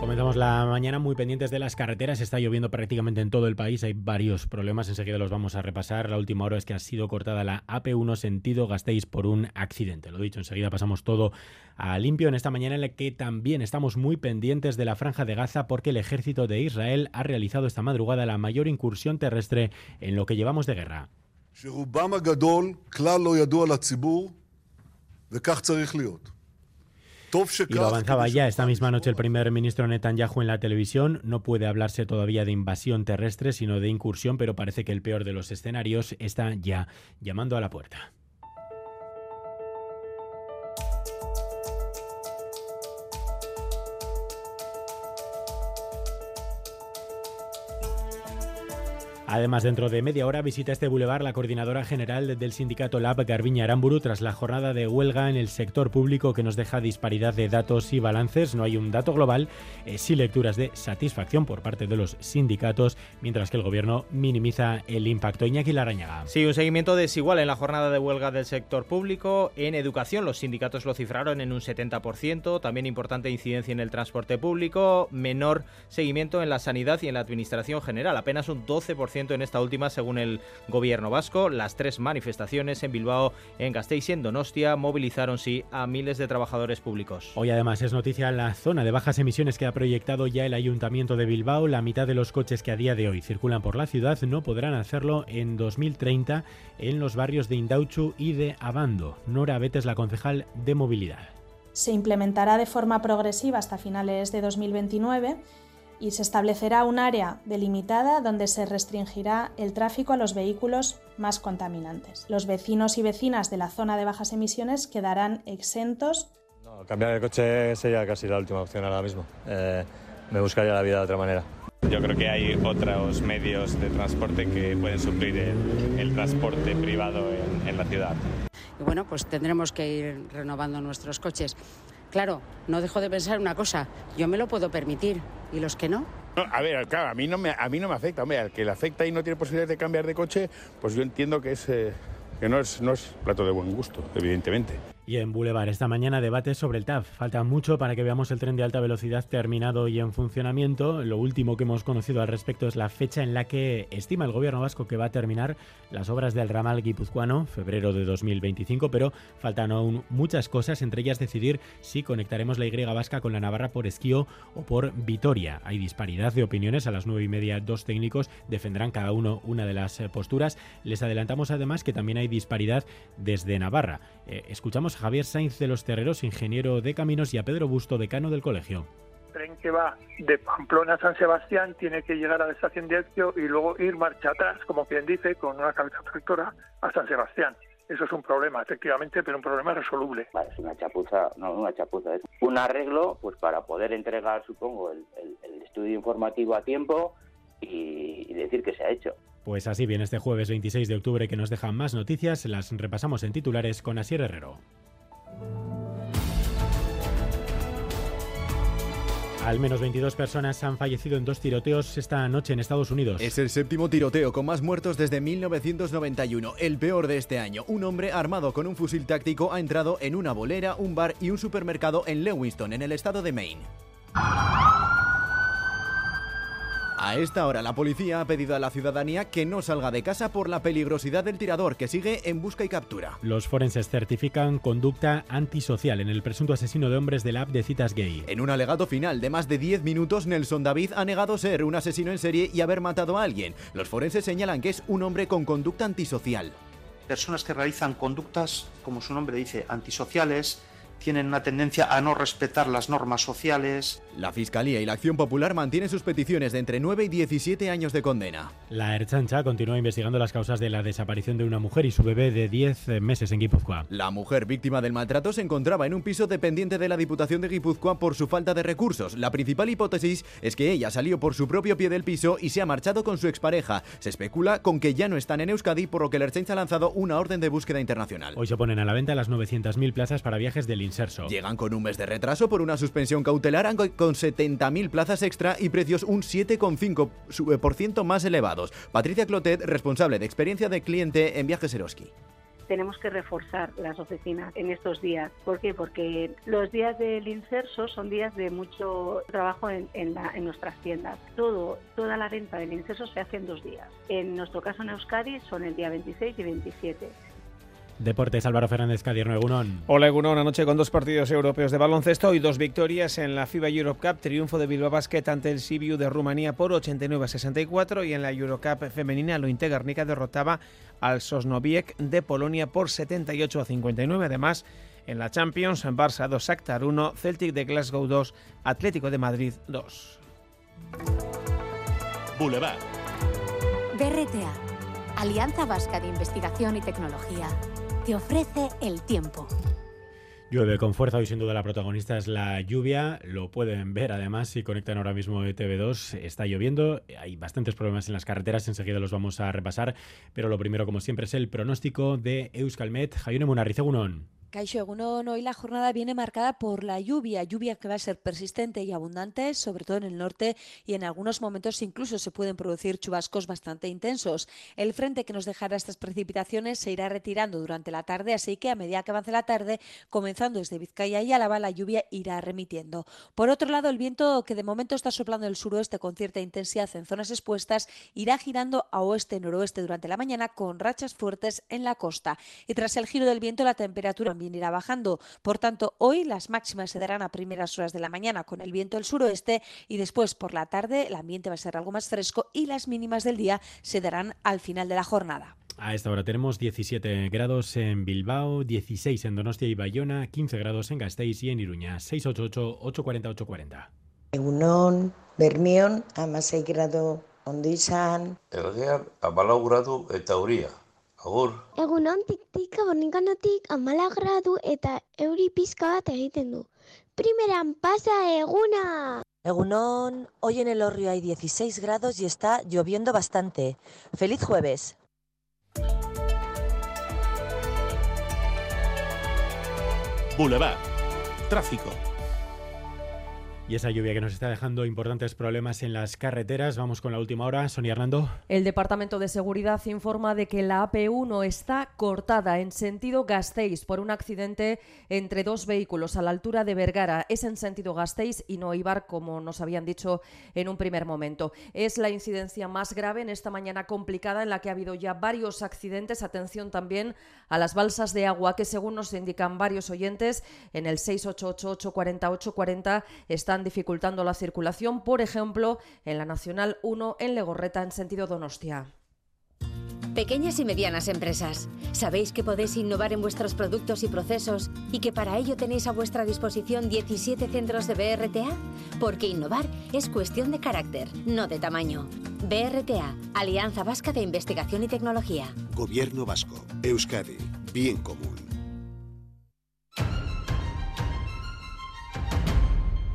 Comenzamos la mañana muy pendientes de las carreteras. Está lloviendo prácticamente en todo el país. Hay varios problemas. Enseguida los vamos a repasar. La última hora es que ha sido cortada la AP1 sentido Gastéis por un accidente. Lo dicho, enseguida pasamos todo a limpio en esta mañana en la que también estamos muy pendientes de la franja de Gaza porque el ejército de Israel ha realizado esta madrugada la mayor incursión terrestre en lo que llevamos de guerra. Y lo avanzaba ya esta misma noche el primer ministro Netanyahu en la televisión. No puede hablarse todavía de invasión terrestre, sino de incursión, pero parece que el peor de los escenarios está ya llamando a la puerta. Además, dentro de media hora visita este bulevar la coordinadora general del sindicato LAB, Garbiña Aramburu, tras la jornada de huelga en el sector público que nos deja disparidad de datos y balances. No hay un dato global, eh, sí lecturas de satisfacción por parte de los sindicatos, mientras que el gobierno minimiza el impacto. Iñaki Larañaga. Sí, un seguimiento desigual en la jornada de huelga del sector público. En educación, los sindicatos lo cifraron en un 70%. También importante incidencia en el transporte público. Menor seguimiento en la sanidad y en la administración general. Apenas un 12% en esta última, según el gobierno vasco. Las tres manifestaciones en Bilbao, en Gasteiz y en Donostia movilizaron, sí, a miles de trabajadores públicos. Hoy además es noticia la zona de bajas emisiones que ha proyectado ya el Ayuntamiento de Bilbao. La mitad de los coches que a día de hoy circulan por la ciudad no podrán hacerlo en 2030 en los barrios de Indauchu y de Abando. Nora Betes, la concejal de movilidad. Se implementará de forma progresiva hasta finales de 2029 y se establecerá un área delimitada donde se restringirá el tráfico a los vehículos más contaminantes. Los vecinos y vecinas de la zona de bajas emisiones quedarán exentos. No, cambiar de coche sería casi la última opción ahora mismo. Eh, me buscaría la vida de otra manera. Yo creo que hay otros medios de transporte que pueden suplir el, transporte privado en, en la ciudad. Y bueno, pues tendremos que ir renovando nuestros coches. Claro, no dejo de pensar una cosa, yo me lo puedo permitir, ¿y los que no? a ver, claro, a mí no me, a mí no me afecta. Hombre, al que le afecta y no tiene posibilidad de cambiar de coche, pues yo entiendo que, es, eh, que no, es, no es plato de buen gusto, evidentemente. Y en Boulevard esta mañana debate sobre el TAF. Falta mucho para que veamos el tren de alta velocidad terminado y en funcionamiento. Lo último que hemos conocido al respecto es la fecha en la que estima el gobierno vasco que va a terminar las obras del ramal guipuzcoano, febrero de 2025, pero faltan aún muchas cosas, entre ellas decidir si conectaremos la Y vasca con la Navarra por Esquío o por Vitoria. Hay disparidad de opiniones. A las nueve y media, dos técnicos defenderán cada uno una de las eh, posturas. Les adelantamos además que también hay disparidad desde Navarra. Eh, escuchamos Javier Sainz de los Terreros, ingeniero de caminos, y a Pedro Busto, decano del colegio. El tren que va de Pamplona a San Sebastián tiene que llegar a la estación de Ezquio y luego ir marcha atrás, como quien dice, con una cabeza tractora a San Sebastián. Eso es un problema, efectivamente, pero un problema resoluble. es una chapuza, no una chapuza, es un arreglo pues para poder entregar, supongo, el, estudio informativo a tiempo y, y decir que se ha hecho. Pues así viene este jueves 26 de octubre que nos dejan más noticias, las repasamos en titulares con Asier Herrero. Al menos 22 personas han fallecido en dos tiroteos esta noche en Estados Unidos. Es el séptimo tiroteo con más muertos desde 1991, el peor de este año. Un hombre armado con un fusil táctico ha entrado en una bolera, un bar y un supermercado en Lewiston, en el estado de Maine. A esta hora la policía ha pedido a la ciudadanía que no salga de casa por la peligrosidad del tirador que sigue en busca y captura. Los forenses certifican conducta antisocial en el presunto asesino de hombres del app de citas gay. En un alegato final de más de 10 minutos, Nelson David ha negado ser un asesino en serie y haber matado a alguien. Los forenses señalan que es un hombre con conducta antisocial. Personas que realizan conductas, como su nombre dice, antisociales, tienen una tendencia a no respetar las normas sociales. La Fiscalía y la Acción Popular mantienen sus peticiones de entre 9 y 17 años de condena. La Erchancha continúa investigando las causas de la desaparición de una mujer y su bebé de 10 meses en Guipúzcoa. La mujer víctima del maltrato se encontraba en un piso dependiente de la Diputación de Guipúzcoa por su falta de recursos. La principal hipótesis es que ella salió por su propio pie del piso y se ha marchado con su expareja. Se especula con que ya no están en Euskadi, por lo que la Erchancha ha lanzado una orden de búsqueda internacional. Hoy se ponen a la venta las 900.000 plazas para viajes del Inserso. Llegan con un mes de retraso por una suspensión cautelar con 70.000 plazas extra y precios un 7,5% más elevados. Patricia Clotet, responsable de experiencia de cliente en Viajes Eroski tenemos que reforzar las oficinas en estos días. ¿Por qué? Porque los días del inserso son días de mucho trabajo en, nuestras tiendas. Todo, toda la venta del inserso se hace en dos días. En nuestro caso en Euskadi son el día 26 y 27. Deportes, Álvaro Fernández Cadierno, Egunon. Hola Egunon, anoche con dos partidos europeos de baloncesto y dos victorias en la FIBA Europe Cup, triunfo de Bilbao Basket ante el Sibiu de Rumanía por 89 a 64 y en la Eurocup femenina lo Garnica derrotaba al Sosnowiec de Polonia por 78 a 59. Además, en la Champions, en Barça 2, Shakhtar 1, Celtic de Glasgow 2, Atlético de Madrid 2. Boulevard. BRTA, Alianza Vasca de Investigación y Tecnología te ofrece el tiempo. Llueve con fuerza, hoy sin duda la protagonista es la lluvia, lo pueden ver además si conectan ahora mismo TV2, está lloviendo, hay bastantes problemas en las carreteras, enseguida los vamos a repasar, pero lo primero como siempre es el pronóstico de Euskalmet, Jaione Munarriz, Caixo Egunon, hoy la jornada viene marcada por la lluvia, lluvia que va a ser persistente y abundante, sobre todo en el norte y en algunos momentos incluso se pueden producir chubascos bastante intensos. El frente que nos dejará estas precipitaciones se irá retirando durante la tarde, así que a medida que avance la tarde, comenzando desde Vizcaya y Álava, la lluvia irá remitiendo. Por otro lado, el viento que de momento está soplando del suroeste con cierta intensidad en zonas expuestas, irá girando a oeste-noroeste durante la mañana con rachas fuertes en la costa. Y tras el giro del viento, la temperatura también irá bajando. Por tanto, hoy las máximas se darán a primeras horas de la mañana con el viento del suroeste y después por la tarde el ambiente va a ser algo más fresco y las mínimas del día se darán al final de la jornada. A esta hora tenemos 17 grados en Bilbao, 16 en Donostia y Bayona, 15 grados en Gasteiz y en Iruña, 688-840-840. Egunon, Bermion, amasei grado ondo izan. Ergean, amalau gradu eta Agur. Egunon tiktika bornikanotik amala gradu eta euri pizka bat egiten du. Primeran pasa eguna. Egunon, hoy en el Orrio hay 16 grados y está lloviendo bastante. ¡Feliz jueves! Boulevard. Tráfico. Y esa lluvia que nos está dejando importantes problemas en las carreteras. Vamos con la última hora. Sonia Hernando. El Departamento de Seguridad informa de que la AP1 está cortada en sentido Gasteiz por un accidente entre dos vehículos a la altura de Vergara. Es en sentido Gasteiz y no Ibar, como nos habían dicho en un primer momento. Es la incidencia más grave en esta mañana complicada en la que ha habido ya varios accidentes. Atención también a las balsas de agua que, según nos indican varios oyentes, en el 688 48 40 están dificultando la circulación, por ejemplo, en la Nacional 1 en Legorreta en sentido Donostia. Pequeñas y medianas empresas, ¿sabéis que podéis innovar en vuestros productos y procesos y que para ello tenéis a vuestra disposición 17 centros de BRTA? Porque innovar es cuestión de carácter, no de tamaño. BRTA, Alianza Vasca de Investigación y Tecnología. Gobierno Vasco, Euskadi, Bien Común.